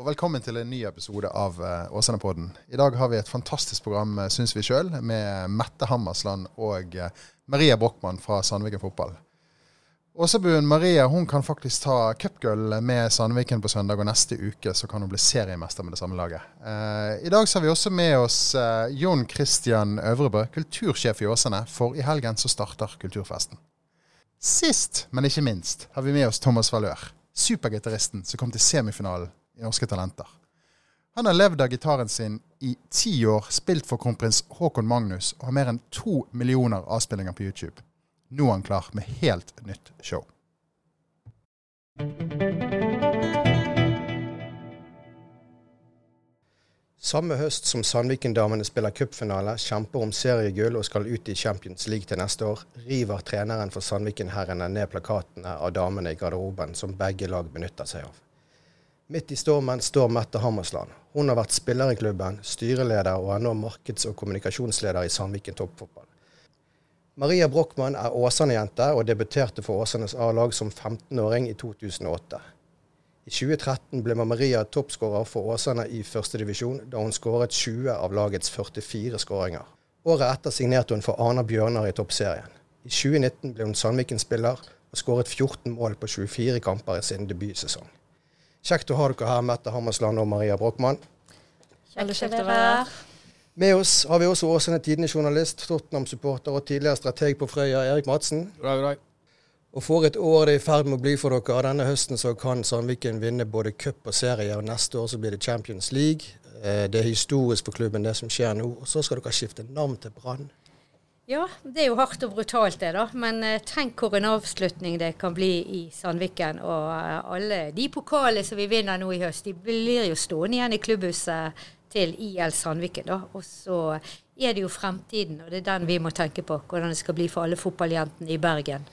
Og velkommen til en ny episode av uh, Åsane-podden. I dag har vi et fantastisk program, uh, syns vi sjøl, med Mette Hammersland og uh, Maria Brochmann fra Sandviken fotball. Åsebuen Maria hun kan faktisk ta cupgull med Sandviken på søndag, og neste uke så kan hun bli seriemester med det samme laget. Uh, I dag så har vi også med oss uh, Jon Christian Øvrebø, kultursjef i Åsane, for i helgen så starter kulturfesten. Sist, men ikke minst, har vi med oss Thomas Valør supergitaristen som kom til semifinalen i Norske Talenter. Han har levd av gitaren sin i ti år, spilt for kronprins Haakon Magnus og har mer enn to millioner avspillinger på YouTube. Nå er han klar med helt nytt show. Samme høst som Sandviken-damene spiller cupfinale, kjemper om seriegull og skal ut i Champions League til neste år, river treneren for Sandviken-herrene ned plakatene av damene i garderoben som begge lag benytter seg av. Midt i stormen står Mette Hammersland. Hun har vært spiller i klubben, styreleder og er nå markeds- og kommunikasjonsleder i Sandviken toppfotball. Maria Brochmann er Åsane-jente og debuterte for Åsanes A-lag som 15-åring i 2008. I 2013 ble Maria toppskårer for Åsane i førstedivisjon, da hun skåret 20 av lagets 44 skåringer. Året etter signerte hun for Arna Bjørnar i toppserien. I 2019 ble hun Sandviken-spiller og skåret 14 mål på 24 kamper i sin debutsesong. Kjekt å ha dere her, Mette Hammersland og Maria Brochmann. Kjekt å være her. Med oss har vi også Åsane Tidende-journalist, Tottenham-supporter og tidligere strateg på Frøya, Erik Madsen. God dag, god dag. Og for et år det er i ferd med å bli for dere. Denne høsten så kan Sandviken vinne både cup og serie, og neste år så blir det Champions League. Eh, det er historisk for klubben, det som skjer nå. Og så skal dere skifte navn til Brann. Ja, det er jo hardt og brutalt det, da. Men eh, tenk hvor en avslutning det kan bli i Sandviken. Og eh, alle de pokalene som vi vinner nå i høst, de blir jo stående igjen i klubbhuset til IL Sandviken, da. Og så er det jo fremtiden, og det er den vi må tenke på. Hvordan det skal bli for alle fotballjentene i Bergen.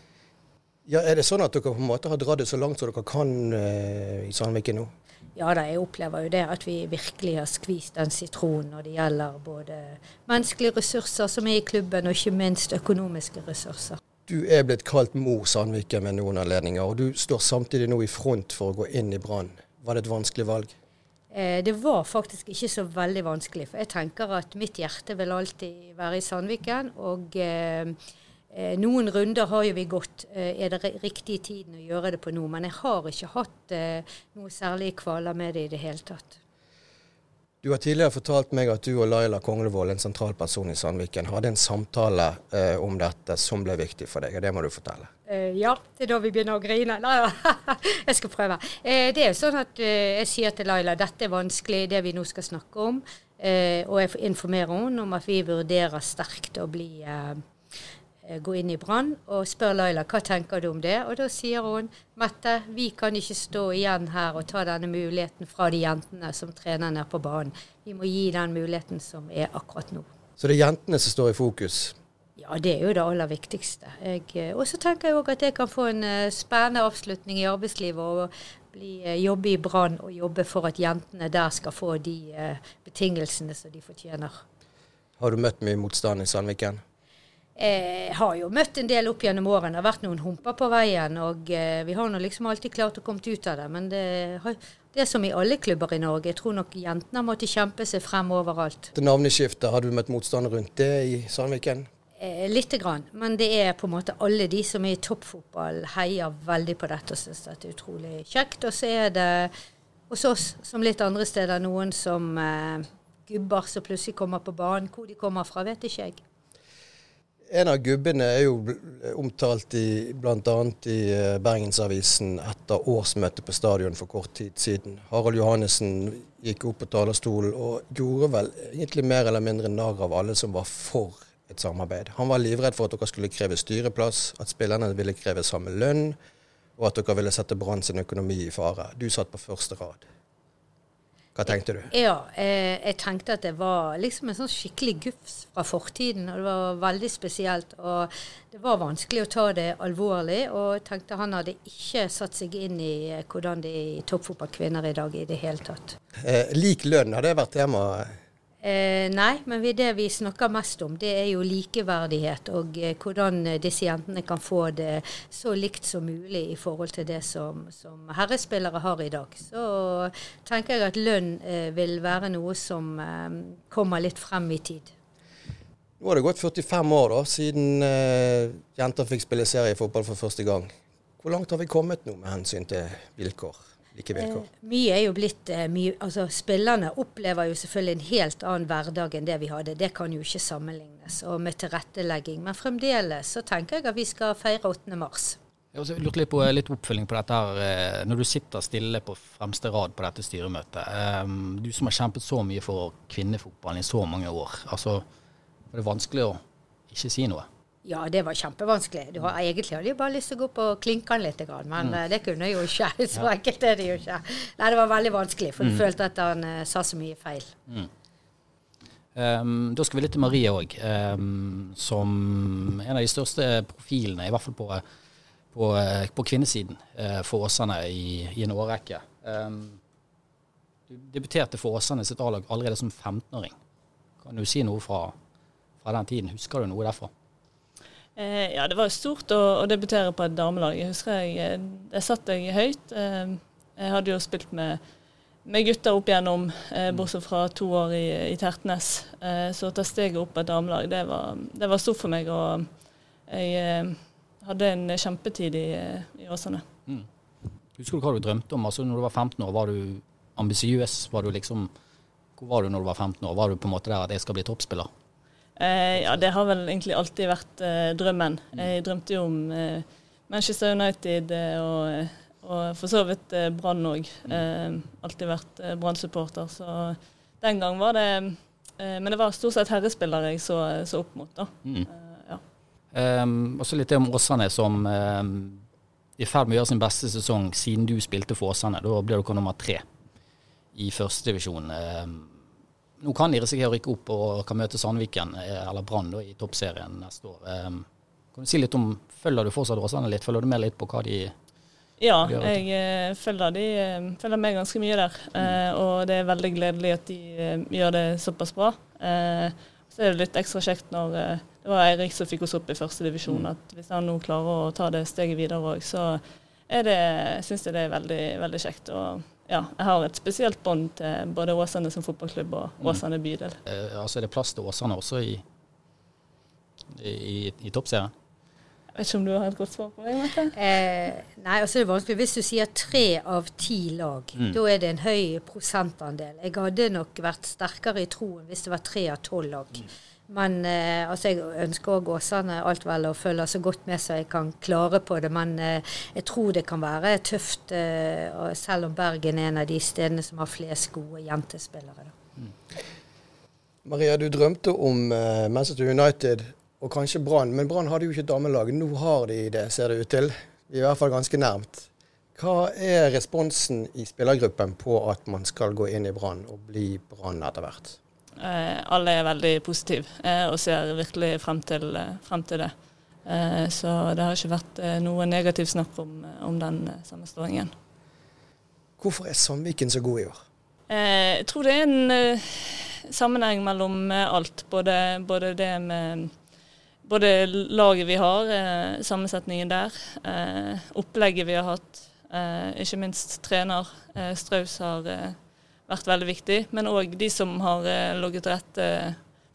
Ja, Er det sånn at dere på en måte har dratt det så langt som dere kan eh, i Sandviken nå? Ja da, jeg opplever jo det at vi virkelig har skvist den sitronen når det gjelder både menneskelige ressurser som er i klubben, og ikke minst økonomiske ressurser. Du er blitt kalt mor Sandviken med noen anledninger, og du står samtidig nå i front for å gå inn i Brann. Var det et vanskelig valg? Eh, det var faktisk ikke så veldig vanskelig. For jeg tenker at mitt hjerte vil alltid være i Sandviken. Og Eh, noen runder har jo vi gått. Eh, er det riktig tiden å gjøre det på nå? Men jeg har ikke hatt eh, noe særlig kvaler med det i det hele tatt. Du har tidligere fortalt meg at du og Laila Konglevold, en sentral person i Sandviken, hadde en samtale eh, om dette som ble viktig for deg. og Det må du fortelle. Eh, ja, det er da vi begynner å grine. Nei jeg skal prøve. Eh, det er jo sånn at jeg sier til Laila dette er vanskelig, det vi nå skal snakke om. og jeg informerer henne om at vi vurderer sterkt å bli Eh, gå inn i Brann og spør Laila hva tenker du om det. Og da sier hun Mette, vi kan ikke stå igjen her og ta denne muligheten fra de jentene som trener nede på banen. Vi må gi den muligheten som er akkurat nå. Så det er jentene som står i fokus? Ja, det er jo det aller viktigste. Eh, og så tenker jeg òg at jeg kan få en uh, spennende avslutning i arbeidslivet og bli, jobbe i Brann og jobbe for at jentene der skal få de betingelsene som de fortjener. Har du møtt mye motstand i Sandviken? Jeg har jo møtt en del opp gjennom årene. Det har vært noen humper på veien. Og eh, vi har nå liksom alltid klart å komme ut av det. Men det, det, er som i alle klubber i Norge. Jeg tror nok jentene har måttet kjempe seg frem overalt. Det navneskiftet, har du møtt motstand rundt det i Sandviken? Eh, Lite grann. Men det er på en måte alle de som er i toppfotball heier veldig på dette og syns det er utrolig kjekt. Og så er det hos oss, som litt andre steder, noen som eh, gubber som plutselig kommer på banen. Hvor de kommer fra, vet ikke jeg. En av gubbene er jo omtalt i bl.a. i eh, Bergensavisen etter årsmøtet på stadion for kort tid siden. Harald Johannessen gikk opp på talerstolen og gjorde vel egentlig mer eller mindre narr av alle som var for et samarbeid. Han var livredd for at dere skulle kreve styreplass, at spillerne ville kreve samme lønn, og at dere ville sette Brann sin økonomi i fare. Du satt på første rad. Hva tenkte du? Ja, eh, jeg tenkte at det var liksom en sånn skikkelig gufs fra fortiden. og Det var veldig spesielt. Og det var vanskelig å ta det alvorlig. Og jeg tenkte han hadde ikke satt seg inn i eh, hvordan det er toppfotballkvinner i dag i det hele tatt. Eh, lik lønn, har det vært tema? Eh, nei, men det vi snakker mest om, det er jo likeverdighet og eh, hvordan eh, disse jentene kan få det så likt som mulig i forhold til det som, som herrespillere har i dag. Så tenker jeg at lønn eh, vil være noe som eh, kommer litt frem i tid. Nå har det gått 45 år da, siden uh, jenter fikk spille seriefotball for første gang. Hvor langt har vi kommet nå med hensyn til vilkår? Like vilkår? Eh, mye er jo blitt eh, mye Altså, spillerne opplever jo selvfølgelig en helt annen hverdag enn det vi hadde. Det kan jo ikke sammenlignes. Og med tilrettelegging. Men fremdeles så tenker jeg at vi skal feire 8. mars. Jeg lurte litt på litt oppfølging på dette her. Eh, når du sitter stille på fremste rad på dette styremøtet. Eh, du som har kjempet så mye for kvinnefotballen i så mange år. altså, Var det vanskelig å ikke si noe? Ja, det var kjempevanskelig. Du har, egentlig hadde jeg bare lyst til å gå på han litt, men mm. Eh, det kunne jeg jo ikke. Så enkelt er det jo ikke. Nei, det var veldig vanskelig, for du mm. følte at han uh, sa så mye feil. Mm. Um, da skal vi litt til Marie òg, um, som en av de største profilene, i hvert fall på, på, på kvinnesiden, uh, for Åsane i, i, en årrekke. Um, du debuterte for Åsane sitt A-lag allerede som 15-åring. Kan du si noe fra, fra den tiden? Husker du noe derfra? Eh, ja, det var stort å, å, debutere på et damelag. Jeg husker jeg, eh, jeg satt jeg høyt. Eh, jeg hadde jo spilt med, med gutter opp igjennom, eh, bortsett fra to år i, i Tertnes. Eh, så å ta steget opp på et damelag, det var, det var, stort for meg. Og jeg eh, hadde en kjempetid i, i Åsane. Mm. Husker du hva du drømte om? Altså, når du var 15 år, var du ambisiøs? Var du liksom, hvor var du når du var 15 år? Var du på en måte der at jeg skal bli toppspiller? Eh, ja, det har vel egentlig alltid vært eh, drømmen. Jeg drømte jo om eh, Manchester United eh, og, og, for så vidt eh, Brann òg. Eh, alltid vært eh, Brann-supporter, så den gang var det Men det var stort sett herrespillere jeg så, så opp mot, da. Mm. ja. Um, også litt om Åsane, som um, i ferd med å gjøre sin beste sesong siden du spilte for Åsane. Da ble dere nummer tre i førstedivisjon. Um, nå kan de risikere å rykke opp og kan møte Sandviken eh, eller Brann i toppserien neste år. Um, kan du si litt om, Følger du fortsatt Åsane litt? Følger du med litt på hva de ja, jeg uh, følger, de, uh, følger med ganske mye der. Eh, og det er veldig gledelig at de gjør det såpass bra. så er det litt ekstra kjekt når det var Eirik som fikk oss opp i første divisjon. Mm. At hvis han nå klarer å ta det steget videre òg, så er det, syns jeg det er veldig, veldig kjekt. Og ja, jeg har et spesielt bånd til både Åsane som fotballklubb og mm. Åsane bydel. Eh, altså Er det plass til Åsane også i, i, i toppserien? Jeg vet ikke om du har et godt svar på det? Eh, nei, altså det er vanskelig. Hvis du sier tre av ti lag, mm. da er det en høy prosentandel. Jeg hadde nok vært sterkere i troen hvis det var tre av tolv lag. Mm. Men eh, altså jeg ønsker òg Åsane alt vel og følger så godt med så jeg kan klare på det. Men eh, jeg tror det kan være tøft, eh, selv om Bergen er en av de stedene som har flest gode jentespillere. Mm. Maria, du drømte om eh, Manchester United og kanskje Brann, men Brann hadde jo ikke damelag. Nå har de det, ser det ut til. I hvert fall ganske nærmt. Hva er responsen i spillergruppen på at man skal gå inn i Brann og bli Brann etter hvert? Eh, alle er veldig positive eh, og ser virkelig frem til, eh, frem til det. så det har ikke vært noe negativt snakk om, om den sammenslåingen. Hvorfor er Sandviken så god i år? jeg tror det er en sammenheng mellom alt. Både, både det med både laget vi har, sammensetningen der, opplegget vi har hatt, ikke minst trener. Straus har vært veldig viktig. Men òg de som har eh, ligget til rette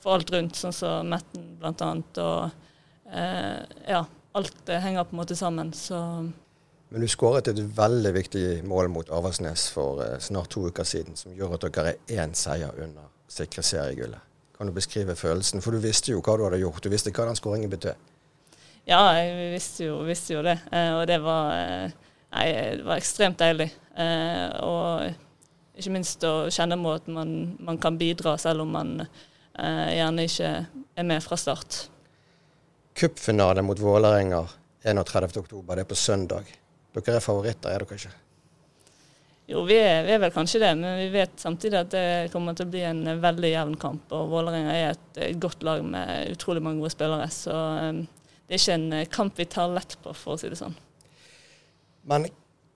for alt rundt, sånn som Metten bl.a. Og eh, ja, alt henger på en måte sammen. Så men du skåret et veldig viktig mål mot Avaldsnes for eh, snart to uker siden, som gjør at dere er én seier under sikre seriegullet. Kan du beskrive følelsen? For du visste jo hva du hadde gjort. Du visste hva den skåringen betød. Ja, jeg visste jo, visste jo det. Eh, og det var, eh, nei, det var ekstremt deilig. Eh, og ikke minst å kjenne på at man, man, kan bidra, selv om man eh, gjerne ikke er med fra start. Cupfinale mot Vålerenga 31.10, det er på søndag. Dere er favoritter, er dere ikke? Jo, vi er, vi er, vel kanskje det, men vi vet samtidig at det kommer til å bli en veldig jevn kamp. Og Vålerenga er et, et, godt lag med utrolig mange gode spillere. Så um, det er ikke en kamp vi tar lett på, for å si det sånn. Men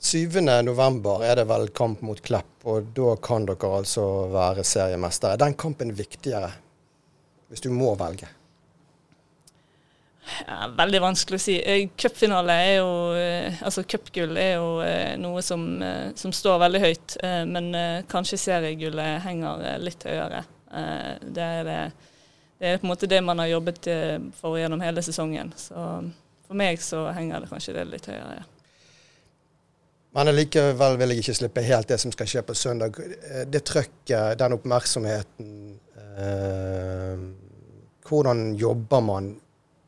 7. november er det vel kamp mot Klepp, og da kan dere altså være seriemestere. Er den kampen viktigere, hvis du må velge? Ja, veldig vanskelig å si. Eh, cupfinale er jo eh, Altså cupgull er jo eh, noe som, som, står veldig høyt, men kanskje seriegullet henger litt høyere. Det er, det, det er på en måte det man har jobbet for gjennom hele sesongen. Så for meg så henger det kanskje det litt høyere, ja. Men likevel vil jeg ikke slippe helt det som skal skje på søndag. Det trøkket, den oppmerksomheten. Eh, hvordan jobber man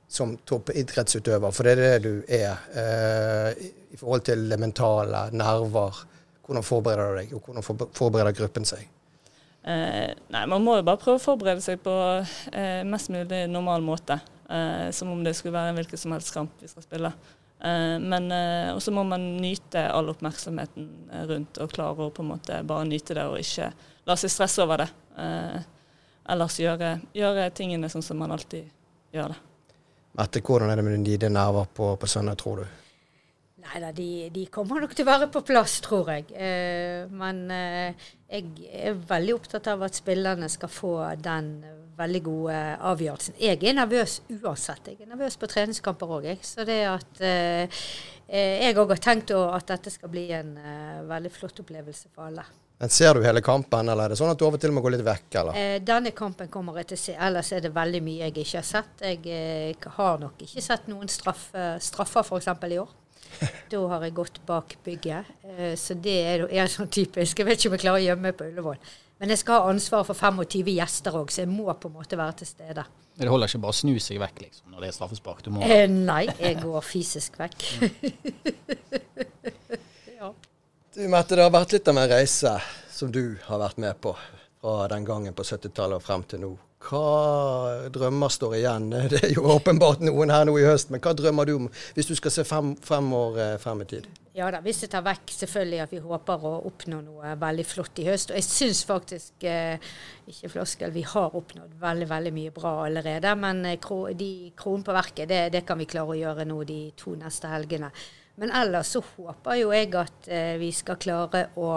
som toppidrettsutøver, for det er det du er, eh, i forhold til det mentale, nerver. Hvordan forbereder du deg, og hvordan forbereder gruppen seg? Eh, nei, Man må jo bare prøve å forberede seg på eh, mest mulig normal måte. Eh, som om det skulle være en hvilken som helst kamp vi skal spille. Eh, men eh, også må man nyte all oppmerksomheten rundt, og klare å på en måte bare nyte det og ikke la seg stresse over det. ellers gjøre, gjøre tingene sånn som man alltid gjør det. Mette, hvordan er det med dine nerver på, på søndag, tror du? Nei da, de, de, kommer nok til å være på plass, tror jeg. Eh, men eh, jeg er veldig opptatt av at spillerne skal få den veldig gode avgjørelsen. Jeg er nervøs uansett. Jeg er nervøs på treningskamper òg, jeg. Så det at eh, jeg òg har tenkt at dette skal bli en eh, veldig flott opplevelse for alle. Men Ser du hele kampen, eller er det sånn at du av og til må gå litt vekk? eller? Eh, denne kampen kommer jeg til å se. Ellers er det veldig mye jeg ikke har sett. Jeg eh, har nok ikke sett noen straff, straffer f.eks. i år. da har jeg gått bak bygget. Eh, så det er, er sånn typisk. Jeg vet ikke om jeg klarer å gjemme meg på Ullevål. Men jeg skal ha ansvar for 25 gjester òg, så jeg må på en måte være til stede. Det holder ikke bare å snu seg vekk liksom, når det er straffespark? Du må... Eh, nei, jeg går fysisk vekk. ja. Du Mette, det har vært litt av en reise som du har vært med på fra den gangen på 70-tallet og frem til nå. Hva drømmer står igjen? Det er jo åpenbart noen her nå i høst, men hva drømmer du om hvis du skal se fem, fem år eh, frem i tid? Ja da, hvis jeg tar vekk selvfølgelig at vi håper å oppnå noe veldig flott i høst. Og jeg syns faktisk, eh, ikke floskel, vi har oppnådd veldig veldig mye bra allerede. Men eh, kro, de kronen på verket, det, det, kan vi klare å gjøre nå de to neste helgene. Men ellers så håper jo jeg at eh, vi skal klare å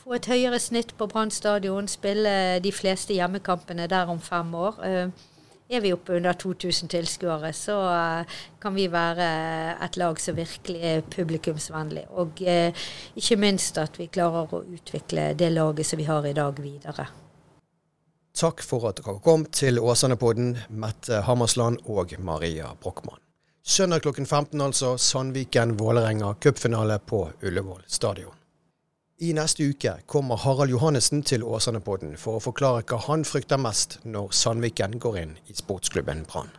få et høyere snitt på Brann stadion, spille de fleste hjemmekampene der om fem år. Eh, er vi oppe under 2000 tilskuere, så eh, kan vi være et lag som virkelig er publikumsvennlig. Og eh, ikke minst at vi klarer å utvikle det laget som vi har i dag, videre. Takk for at dere kom til Åsane-podden, Mette Hammersland og Maria Brochmann. Søndag klokken 15 altså, Sandviken-Vålerenga cupfinale på Ullevål stadion. I neste uke kommer Harald Johannessen til Åsane-podden for å forklare hva han frykter mest når Sandviken går inn i sportsklubben Brann.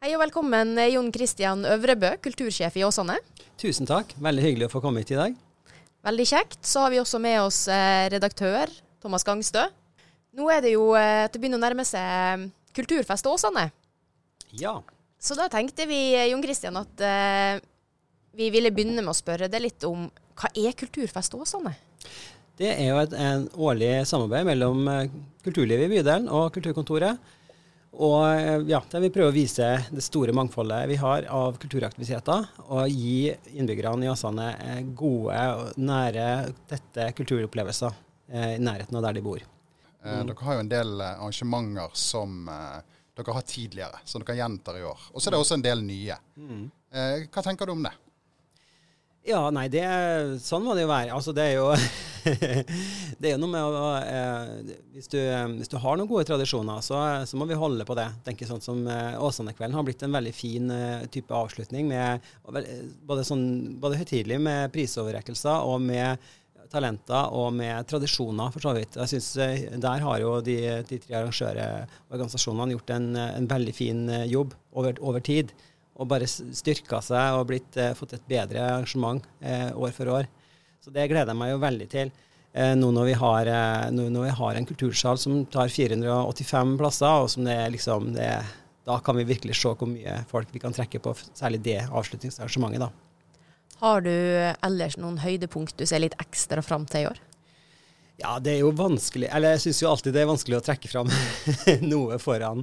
Hei og velkommen, Jon Christian Øvrebø, kultursjef i Åsane. Tusen takk, veldig hyggelig å få komme hit i dag. Veldig kjekt. Så har vi også med oss eh, redaktør Thomas Gangstø. Nå er det jo at eh, det begynner å nærme seg eh, Kulturfest Åsane. Ja. Så da tenkte vi, eh, Jon Kristian, at uh, vi ville begynne med å spørre deg litt om hva er Kulturfest Åsane? Det er jo et en årlig samarbeid mellom kulturlivet i bydelen og kulturkontoret. Og ja, der vi prøver å vise det store mangfoldet vi har av kulturaktiviteter, og gi innbyggerne i Åsane gode, nære, tette kulturopplevelser i nærheten av der de bor. Eh, mm. Dere har jo en del eh, arrangementer som eh, dere har tidligere, som dere gjentar i år. Og så er det også en del nye. Mm. hva tenker du om det? Ja, nei, det, sånn må det jo være. Altså, det er jo Det er jo noe med å eh, hvis, du, hvis, du, har noen gode tradisjoner, så, så må vi holde på det. tenker sånn som eh, Åsane-kvelden har blitt en veldig fin eh, type avslutning med både, sånn, både høytidelig med prisoverrekkelser og med talenter og med tradisjoner, for så vidt. Jeg synes eh, Der har jo de, de tre arrangørorganisasjonene gjort en, en, veldig fin eh, jobb over, over, tid. Og bare styrka seg og blitt, eh, fått et bedre arrangement eh, år for år. Så det gleder jeg meg jo veldig til. Eh, nå når vi, har, eh, nå når vi har en kultursal som tar 485 plasser, og som det er liksom det, Da kan vi virkelig se hvor mye folk vi kan trekke på, særlig det avslutningsarrangementet. da. Har du ellers noen høydepunkt du ser litt ekstra fram til i år? Ja, det er jo vanskelig Eller jeg syns jo alltid det er vanskelig å trekke fram noe foran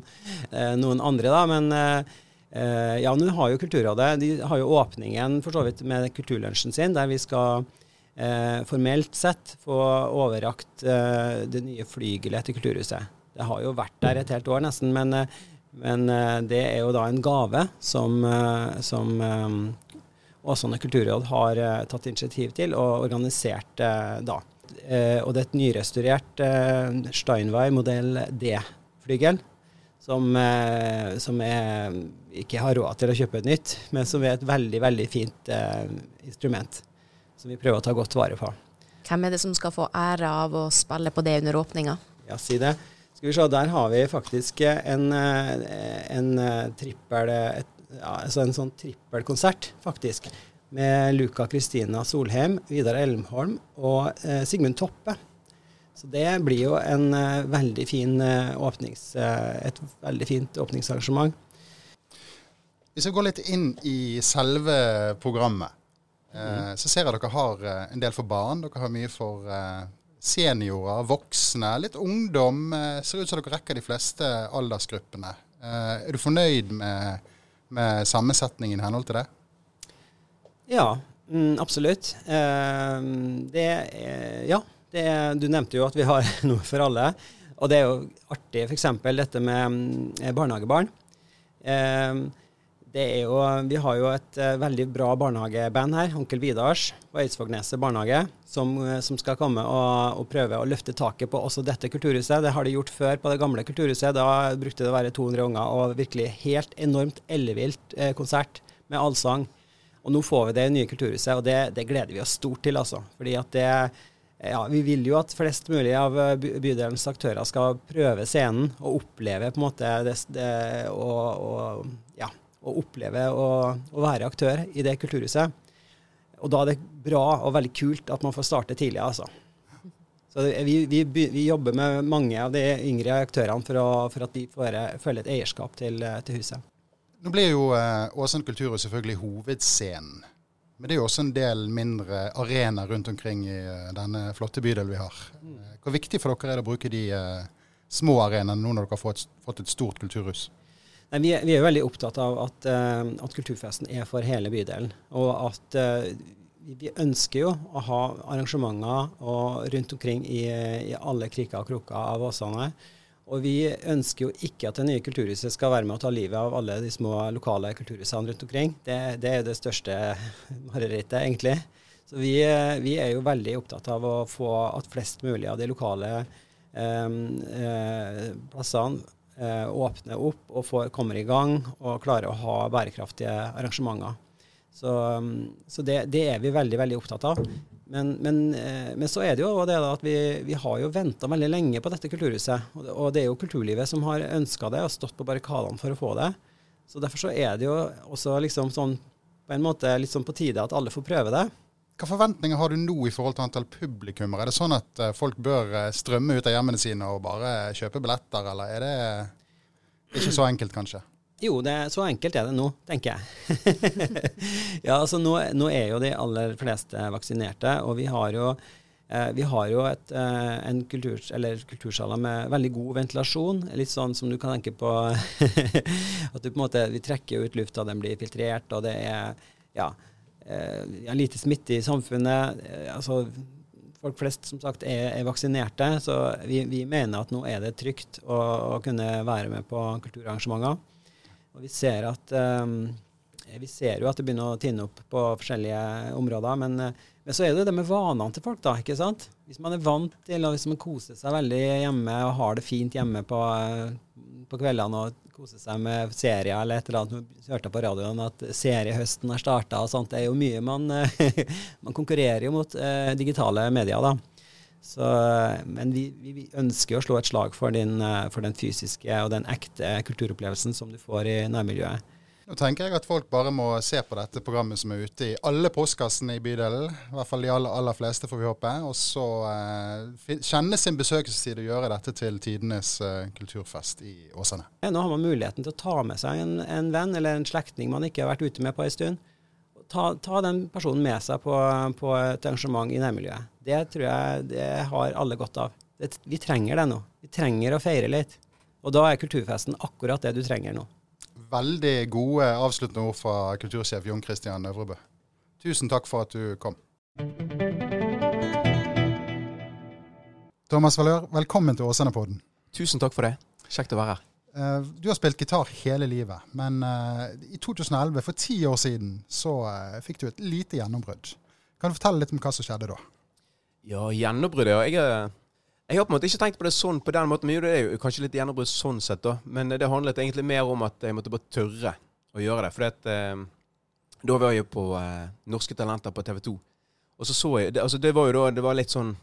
eh, noen andre, da. Men eh, ja, nå har jo Kulturrådet De har jo åpningen for så vidt med Kulturlunsjen sin, der vi skal eh, formelt sett få overrakt eh, det nye flygelet til Kulturhuset. Det har jo vært der et helt år nesten, men, eh, men eh, det er jo da en gave som, som Åsane kulturråd har tatt initiativ til og organisert da. Eh, og det er et nyrestaurert eh, Steinway modell D-flygel. Som, eh, som jeg ikke har råd til å kjøpe et nytt, men som er et veldig, veldig fint eh, instrument. Som vi prøver å ta godt vare på. Hvem er det som skal få ære av å spille på det under åpninga? Ja, si det. Skal vi se, Der har vi faktisk en, en trippel et, ja, altså en sånn trippelkonsert, faktisk med Luca Kristina Solheim, Vidar Elmholm og eh, Sigmund Toppe. Så det blir jo en eh, veldig fin, eh, åpnings, eh, et veldig fint åpningsarrangement. Hvis vi går litt inn i selve programmet, mm. så ser jeg dere har eh, en del for barn. Dere har mye for seniorer, voksne, litt ungdom. ser ut som dere rekker de fleste aldersgruppene. er du fornøyd med, med sammensetningen i henhold til det? Ja, mm, absolutt. Eh, det er, ja, det er, du nevnte jo at vi har noe for alle. Og det er jo artig f.eks. dette med mm, barnehagebarn. Eh, jo, vi har jo et uh, veldig bra barnehageband her, Onkel Vidars på Eidsvågneset barnehage, som, uh, som, skal komme og, og, prøve å løfte taket på også dette kulturhuset. Det har de gjort før på det gamle kulturhuset. Da brukte det å være 200 unger og virkelig helt enormt ellevilt uh, konsert med allsang. Og nå får vi det nye kulturhuset, og det, det gleder vi oss stort til, altså. Fordi at det ja, Vi vil jo at flest mulig av eh, bydelens aktører skal prøve scenen og oppleve på en måte det, det og, og, ja, og oppleve å, å, være aktør i det kulturhuset. Og da er det bra og veldig kult at man får starte tidlig, altså. Så vi, vi, vi, jobber med mange av de yngre aktørene for, å, for at de får føle et eierskap til, til huset. Nå blir jo eh, Åsane kulturhus selvfølgelig hovedscenen. Men det er jo også en del mindre arenaer rundt omkring i eh, denne flotte bydelen vi har. Mm. Eh, hvor viktig for dere er det å bruke de små arenaene nå når dere har fått, fått et stort kulturhus? Vi, er, vi, er, jo veldig opptatt av at, uh, at, kulturfesten er for hele bydelen. Og at uh, vi ønsker jo å ha arrangementer rundt omkring i, i alle kriker og kroker av Åsane. Og vi ønsker jo ikke at det nye kulturhuset skal være med å ta livet av alle de små lokale kulturhusene rundt omkring. Det, det er det største marerittet, egentlig. Så vi, vi, er jo veldig opptatt av å få at flest mulig av de lokale eh, eh, plassene eh, åpner opp og får, kommer i gang og klarer å ha bærekraftige arrangementer. Så, så det, det, er vi veldig, veldig opptatt av. Men, men, eh, men, så er det jo det at vi, vi har jo venta veldig lenge på dette kulturhuset. Og det, og det er jo kulturlivet som har ønska det og stått på barrikadene for å få det. Så derfor så er det jo også liksom sånn på en måte litt sånn på tide at alle får prøve det. Hva forventninger har du nå i forhold til antall publikummer? Er det sånn at eh, folk bør eh, strømme ut av hjemmene sine og bare kjøpe billetter, eller er det ikke så enkelt, kanskje? Jo, det, så enkelt er det nå, tenker jeg. ja, altså nå, nå, er jo de aller fleste vaksinerte, og vi har jo, eh, vi har jo et, eh, en kultur, kultursaler med veldig god ventilasjon. Litt sånn som du kan tenke på at du på en måte, vi trekker ut lufta, den blir filtrert, og det er ja, eh, lite smitte i samfunnet. Eh, altså folk flest som sagt er, er vaksinerte, så vi, vi, mener at nå er det trygt å, å kunne være med på kulturarrangementer. Og vi ser, at, eh, vi ser jo at det begynner å tinne opp på forskjellige områder. Men, eh, men så er det det med vanene til folk, da. ikke sant? Hvis man er vant til og hvis man koser seg veldig hjemme og har det fint hjemme på, på kveldene og koser seg med serier eller et eller annet. Vi hørte på radioen at seriehøsten har starta og sånt. Det er jo mye man, man konkurrerer jo mot eh, digitale medier, da. Så, men vi, vi, ønsker å slå et slag for, din, eh, for, den fysiske og den ekte kulturopplevelsen som du får i nærmiljøet. Nå tenker jeg at folk bare må se på dette programmet som er ute i alle postkassene i bydelen. I hvert fall de aller, aller fleste, får vi håpe. Og så eh, kjenne sin besøkelsestid og gjøre dette til tidenes eh, kulturfest i Åsane. Ja, nå har man muligheten til å ta med seg en, en venn eller en slektning man ikke har vært ute med på en stund ta, ta, den personen med seg på, på, et arrangement i nærmiljøet. Det tror jeg det har alle godt av. Det, vi trenger det nå. Vi trenger å feire litt. Og da er kulturfesten akkurat det du trenger nå. Veldig gode avsluttende ord fra kultursjef Jon Christian Øvrebø. Tusen takk for at du kom. Thomas Valør, velkommen til Åsane-podden. Tusen takk for det. Kjekt å være her. Eh, du har spilt gitar hele livet, men eh, i 2011, for ti år siden, så eh, fikk du et lite gjennombrudd. Kan du fortelle litt om hva som skjedde da? Ja, gjennombrudd, ja. Jeg, jeg, har på en måte ikke tenkt på det sånn på den måten. Men jo, det er jo kanskje litt gjennombrudd sånn sett, da. Men det handlet egentlig mer om at jeg måtte bare tørre å gjøre det. For eh, da var jeg jo på eh, Norske Talenter på TV 2. Og så så jeg det, altså det var jo da Det var litt sånn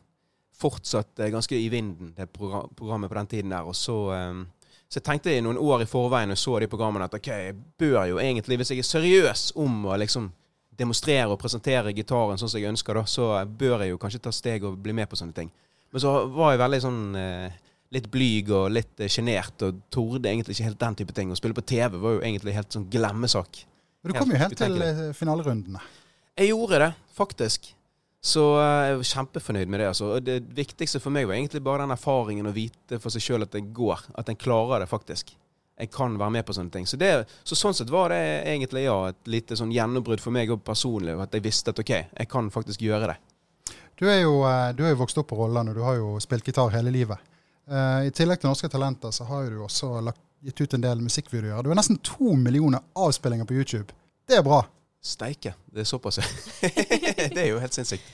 fortsatt eh, ganske i vinden, det programmet på den tiden der. Og så eh, så jeg tenkte jeg noen år i forveien og så de programmene at ok, jeg bør jo egentlig, hvis jeg er seriøs om å liksom demonstrere og presentere gitaren sånn som jeg ønsker, da, så bør jeg jo kanskje ta steg og bli med på sånne ting. Men så var jeg veldig sånn eh, litt blyg og litt eh, sjenert og torde egentlig ikke helt den type ting. Å spille på TV var jo egentlig helt sånn glemmesak. Men du kom jo helt til eh, finalerundene. Jeg gjorde det, faktisk. Så jeg var kjempefornøyd med det. Altså. Og det viktigste for meg var egentlig bare den erfaringen å vite for seg sjøl at det går. At en klarer det, faktisk. Jeg kan være med på sånne ting. Så, det, så sånn sett var det egentlig ja, et lite sånn gjennombrudd for meg personlig. At jeg visste at OK, jeg kan faktisk gjøre det. Du er jo, eh, du er jo vokst opp på Rolland, og du har jo spilt gitar hele livet. Uh, I tillegg til Norske Talenter så har du også lagt, gitt ut en del musikkvideoer. Du har nesten to millioner avspillinger på YouTube. Det er bra. Steike. Det er såpass, det er jo helt sinnssykt.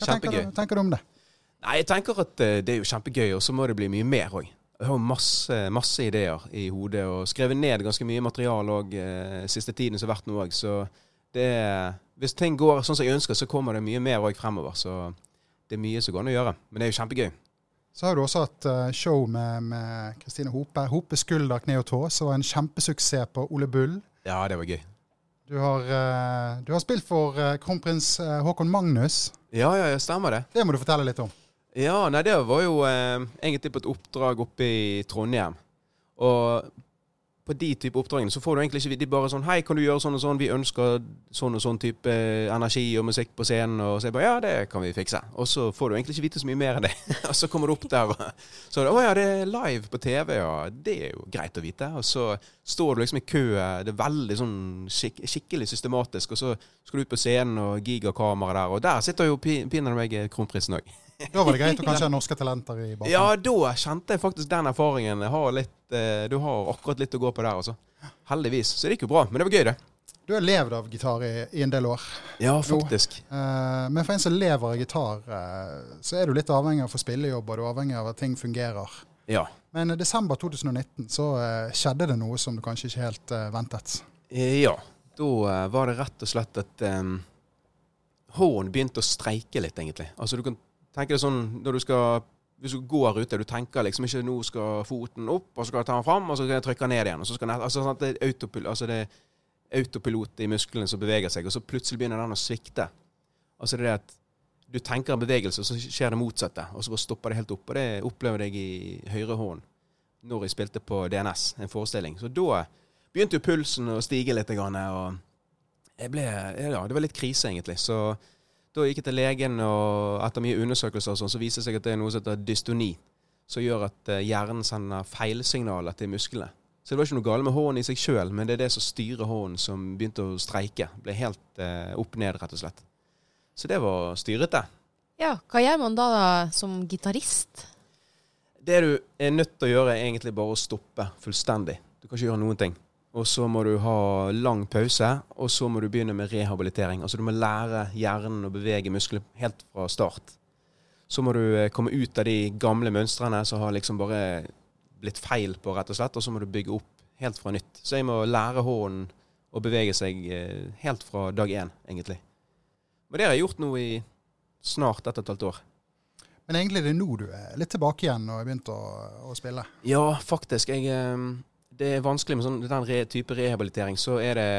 Hva Kjempegøy. Tenker du, tenker du om det? Nei, Jeg tenker at eh, det er jo kjempegøy, og så må det bli mye mer òg. Jeg har masse, masse, ideer i hodet, og skrevet ned ganske mye materiale òg eh, siste tiden som har vært nå òg. Så det Hvis ting går sånn som jeg ønsker, så kommer det mye mer òg fremover. Så det er mye som går an å gjøre. Men det er jo kjempegøy. Så har du også hatt uh, show med Kristine Hope. Hope skulder, kne og tå, som var en kjempesuksess på Ole Bull. Ja, det var gøy. Du har, uh, du har spilt for uh, kronprins Håkon Magnus. Ja, ja, stemmer det. Det må du fortelle litt om. Ja, nei, det var jo egentlig på et oppdrag oppe i Trondheim. Og på de type oppdragene så får du egentlig ikke De bare sånn 'Hei, kan du gjøre sånn og sånn? Vi ønsker sånn og sånn type energi og musikk på scenen.' Og så jeg bare 'Ja, det kan vi fikse'. Og så får du egentlig ikke vite så mye mer enn det. og så kommer du opp der, og så 'Å ja, det er live på TV', ja. Det er jo greit å vite. Og så står du liksom i kø. Det er veldig sånn skik skikkelig systematisk. Og så skal du ut på scenen og gigakamera der, og der sitter jo pinadø meg kronprinsen òg. Da var det greit å kanskje ha norske talenter i bakgrunnen? Ja, da kjente jeg faktisk den erfaringen. Har litt, eh, du har akkurat litt å gå på der, altså. Heldigvis. Så det gikk jo bra. Men det var gøy, det. Du har levd av gitar i, i en del år. Ja, faktisk. Uh, men for en som lever av gitar, uh, så er du litt avhengig av å få spillejobb, og du er avhengig av at ting fungerer. Ja. Men i desember 2019 så uh, skjedde det noe som du kanskje ikke helt ventet. Ja. Da var det rett og slett at um, hånden begynte å streike litt, egentlig. Altså du kan tenker det sånn når du skal hvis du går ute, du tenker liksom ikke nå skal foten opp, og så skal jeg ta den fram, og så skal jeg trykke den ned igjen. og så skal jeg, altså, sånn det, er autopil, altså, det er autopilot i musklene som beveger seg, og så plutselig begynner den å svikte. Altså det er at du tenker en bevegelse, og så skjer det motsatte. Og så bare stopper det helt opp. Og det opplever jeg i høyre hånd når jeg spilte på DNS, en forestilling. Så da begynte jo pulsen å stige litt. Og jeg ble, ja, det var litt krise, egentlig. Så da gikk jeg til legen, og etter mye undersøkelser og sånn, så viser det seg at det er noe som heter dystoni, som gjør at eh, hjernen sender feilsignaler til musklene. Så det var ikke noe galt med hånden i seg sjøl, men det er det som styrer hånden, som begynte å streike. Ble helt eh, opp ned, rett og slett. Så det var styrete. Ja, hva gjør man da, da som gitarist? Det du er nødt til å gjøre, er egentlig bare å stoppe fullstendig. Du kan ikke gjøre noen ting. Og så må du ha lang pause, og så må du begynne med rehabilitering. Altså du må lære hjernen å bevege musklene helt fra start. Så må du eh, komme ut av de gamle mønstrene som har liksom bare blitt feil på, rett og slett, og så må du bygge opp helt fra nytt. Så jeg må lære hånden å bevege seg eh, helt fra dag én, egentlig. Men det har jeg gjort nå i snart ett og et halvt år. Men egentlig er det nå du er litt tilbake igjen og har begynt å, å spille? Ja, faktisk. Jeg eh, det er vanskelig med sånn, den re, type rehabilitering. Så er det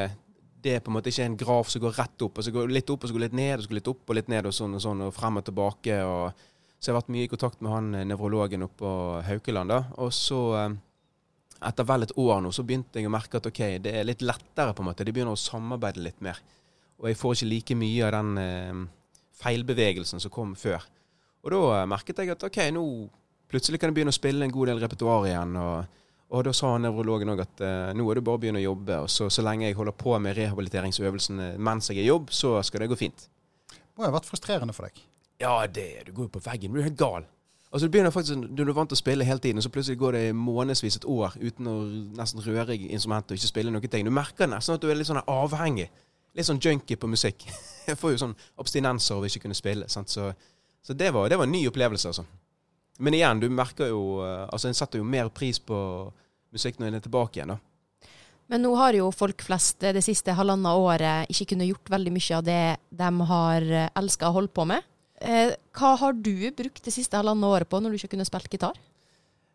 det er på en måte ikke en graf som går rett opp, og så går litt opp og så går litt ned, og så går litt opp og litt ned, og sånn og sånn, og frem og tilbake. og Så jeg har vært mye i kontakt med han eh, nevrologen oppe på Haukeland. da, Og så, eh, etter vel et år nå, så begynte jeg å merke at ok, det er litt lettere, på en måte. De begynner å samarbeide litt mer. Og jeg får ikke like mye av den eh, feilbevegelsen som kom før. Og da eh, merket jeg at OK, nå plutselig kan jeg begynne å spille en god del repertoar igjen. og og da sa nevrologen òg at eh, nå er det bare å begynne å jobbe. Og så, så lenge jeg holder på med rehabiliteringsøvelsene mens jeg er i jobb, så skal det gå fint. Det må ha vært frustrerende for deg? Ja, det Du går jo på veggen. Du blir helt gal. Altså Du begynner faktisk, du er vant til å spille hele tiden, og så plutselig går det månedsvis et år uten å nesten røre instrumentet og ikke spille noen ting. Du merker nesten at du er litt sånn avhengig. Litt sånn junkie på musikk. Jeg får jo sånn abstinenser av ikke kunne spille. Sant? Så, så det, var, det, var, en ny opplevelse, altså. Men igjen, du merker jo eh, Altså, en setter jo mer pris på musikk når den er tilbake igjen, da. Men nå har jo folk flest det siste halvannet året ikke kunnet gjort veldig mye av det de har eh, elska å holde på med. Eh, hva har du brukt det siste halvannet året på når du ikke kunne spilt gitar?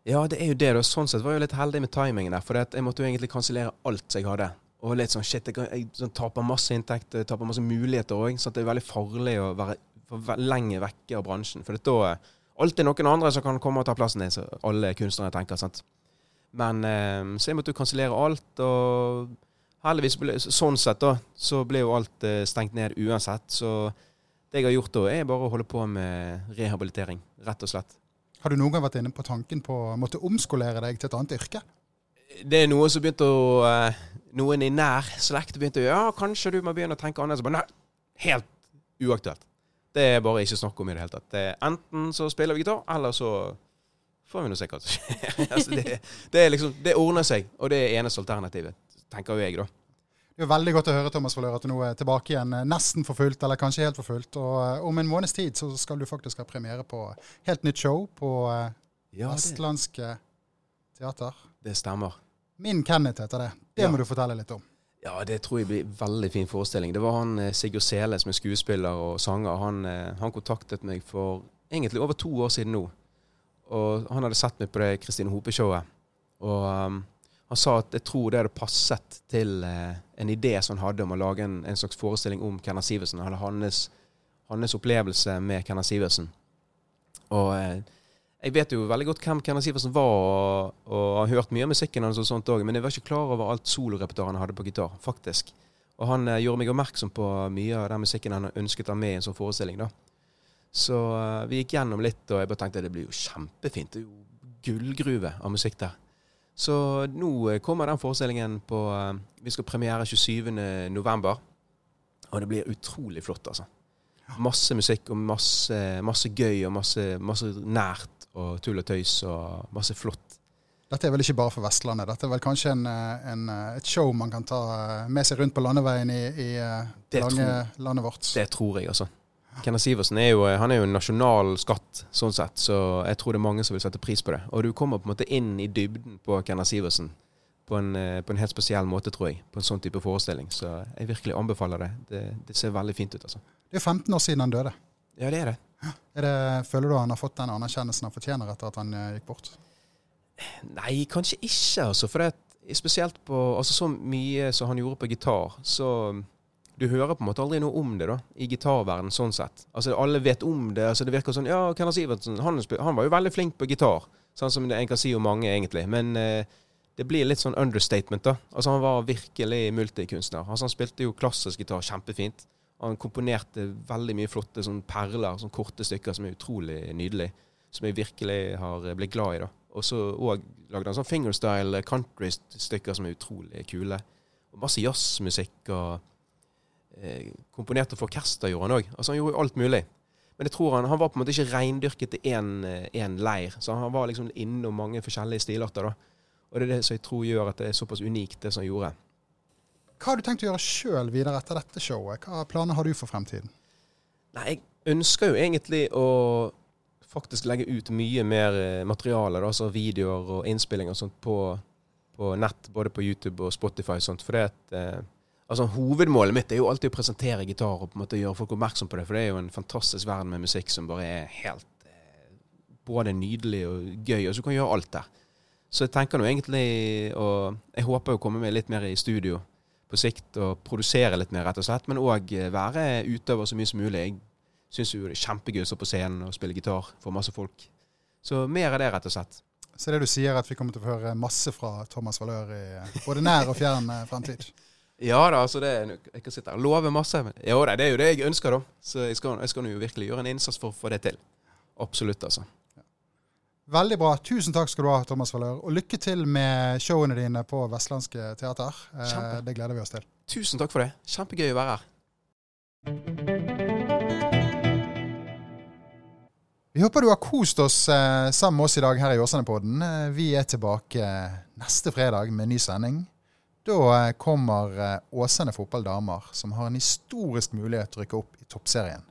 Ja, det er jo det. da. Sånn sett var jeg jo litt heldig med timingen der. For jeg måtte jo egentlig kansellere alt jeg hadde. Og litt sånn shit, jeg, jeg sånn, taper masse inntekt, jeg taper masse muligheter òg. Så det er veldig farlig å være for lenge vekke av bransjen. For da er alltid noen andre som kan komme og ta plassen din, som alle kunstnere tenker. sant? Men eh, Så jeg måtte jo kansellere alt. Og heldigvis, ble, sånn sett, da, så ble jo alt eh, stengt ned uansett. Så det jeg har gjort da, er bare å holde på med rehabilitering, rett og slett. Har du noen gang vært inne på tanken på å måtte omskolere deg til et annet yrke? Det er noe som begynte å eh, Noen i nær slekt begynte å Ja, kanskje du må begynne å tenke annerledes. Nei, helt uaktuelt. Det er bare ikke snakk om i det hele tatt. Det enten så spiller vi gitar, eller så får vi nå se hva som skjer. altså det, det, liksom, det ordner seg, og det er eneste alternativet, tenker jo jeg, da. Det er veldig godt å høre Thomas Valør, at du nå er tilbake igjen eh, nesten for fullt, eller kanskje helt for fullt. Og eh, om en måneds tid så skal du faktisk ha premiere på helt nytt show på eh, ja, Vestlandske Teater. Det stemmer. Min Kenneth heter det. Det ja. må du fortelle litt om. Ja, det tror jeg blir en veldig fin forestilling. Det var han Sigurd Sele som er skuespiller og sanger. Han, han kontaktet meg for egentlig over to år siden nå. Og han hadde sett meg på det Kristine Hope-showet. Og um, han sa at jeg tror det hadde passet til uh, en idé som han hadde om å lage en, en slags forestilling om Kenner Sivertsen. Eller hans, hans opplevelse med Kenner Sivertsen. Og uh, jeg vet jo veldig godt hvem Kenner Sivertsen var, og, og har hørt mye av musikken hans og sånt også, men jeg var ikke klar over alt solorepertoaret han hadde på gitar, faktisk. Og han uh, gjorde meg oppmerksom på mye av den musikken han ønsket å ha med i en sånn forestilling. da. Så uh, vi gikk gjennom litt, og jeg bare tenkte det blir jo kjempefint. Det er jo gullgruve av musikk der. Så nå uh, kommer den forestillingen på uh, Vi skal premiere 27.11. Og det blir utrolig flott, altså. Masse musikk og masse, masse gøy og masse, masse, nært og tull og tøys og masse flott. Dette er vel ikke bare for Vestlandet. Dette er vel kanskje en, en, et show man kan ta med seg rundt på landeveien i, i det lange tror, landet vårt? Det tror jeg, altså. Kenneth Sivertsen er jo, han er jo en nasjonal skatt, sånn sett, så jeg tror det er mange som vil sette pris på det. Og du kommer på en måte inn i dybden på Kenneth Sivertsen på en, eh, på en helt spesiell måte, tror jeg. På en sånn type forestilling. Så jeg virkelig anbefaler det. Det, det ser veldig fint ut, altså. Det er 15 år siden han døde. Ja, det er det. Er det føler du han har fått den anerkjennelsen han fortjener etter at han eh, gikk bort? Nei, kanskje ikke, altså. For det, spesielt på altså, så mye som han gjorde på gitar, så du hører på en måte aldri noe om det da, i gitarverden sånn sett. Altså Alle vet om det. altså Det virker sånn Ja, Kenneth Sivertsen han, han, var jo veldig flink på gitar. Sånn som en kan si om mange, egentlig. Men eh, det blir litt sånn understatement, da. Altså Han var virkelig multikunstner. Altså Han spilte jo klassisk gitar kjempefint. Han komponerte veldig mye flotte sånn perler, sånn korte stykker som er utrolig nydelige. Som jeg virkelig har blitt glad i. da. Og så lagde han sånn fingerstyle country-stykker som er utrolig kule. Og masse jazzmusikk og Eh, komponerte for orkester, gjorde han òg. Altså, han gjorde jo alt mulig. Men jeg tror han, han var på en måte ikke reindyrket til én eh, leir. Så han var liksom innom mange forskjellige stilarter. da. Og det er det som jeg tror gjør at det er såpass unikt, det som han gjorde. Hva har du tenkt å gjøre sjøl videre etter dette showet? Hva planer har du for fremtiden? Nei, Jeg ønsker jo egentlig å faktisk legge ut mye mer eh, materiale, da, altså videoer og innspillinger og sånt på, på, nett, både på YouTube og Spotify og sånt. For det at eh, Altså Hovedmålet mitt er jo alltid å presentere gitar og på en måte gjøre folk oppmerksom på det. For det er jo en fantastisk verden med musikk som bare er helt eh, både nydelig og gøy. Og så kan du gjøre alt der. Så jeg tenker nå egentlig og Jeg håper å komme meg litt mer i studio på sikt og produsere litt mer, rett og slett. Men òg eh, være utøver så mye som mulig. Jeg syns jo det er kjempegøy å stå på scenen og spille gitar for masse folk. Så mer av det, rett og slett. Så det du sier, at vi kommer til å høre masse fra Thomas Valør i både nær og fjern eh, fremtid? Ja da, altså det er, jeg kan sitte her og love masse. Men, jo da, det er jo det jeg ønsker, da. Så jeg skal, jeg skal jo virkelig gjøre en innsats for å få det til. Absolutt, altså. Veldig bra. Tusen takk skal du ha, Thomas Valør. Og lykke til med showene dine på Vestlandske Teater. Eh, Kjempe. det gleder vi oss til. Tusen takk for det. Kjempegøy å være her. Vi håper du har kost oss eh, sammen med oss i dag her i Åsane-podden. Eh, vi er tilbake neste fredag med ny sending. Da eh, kommer eh, Åsane fotballdamer, som har en historisk mulighet til å rykke opp i toppserien.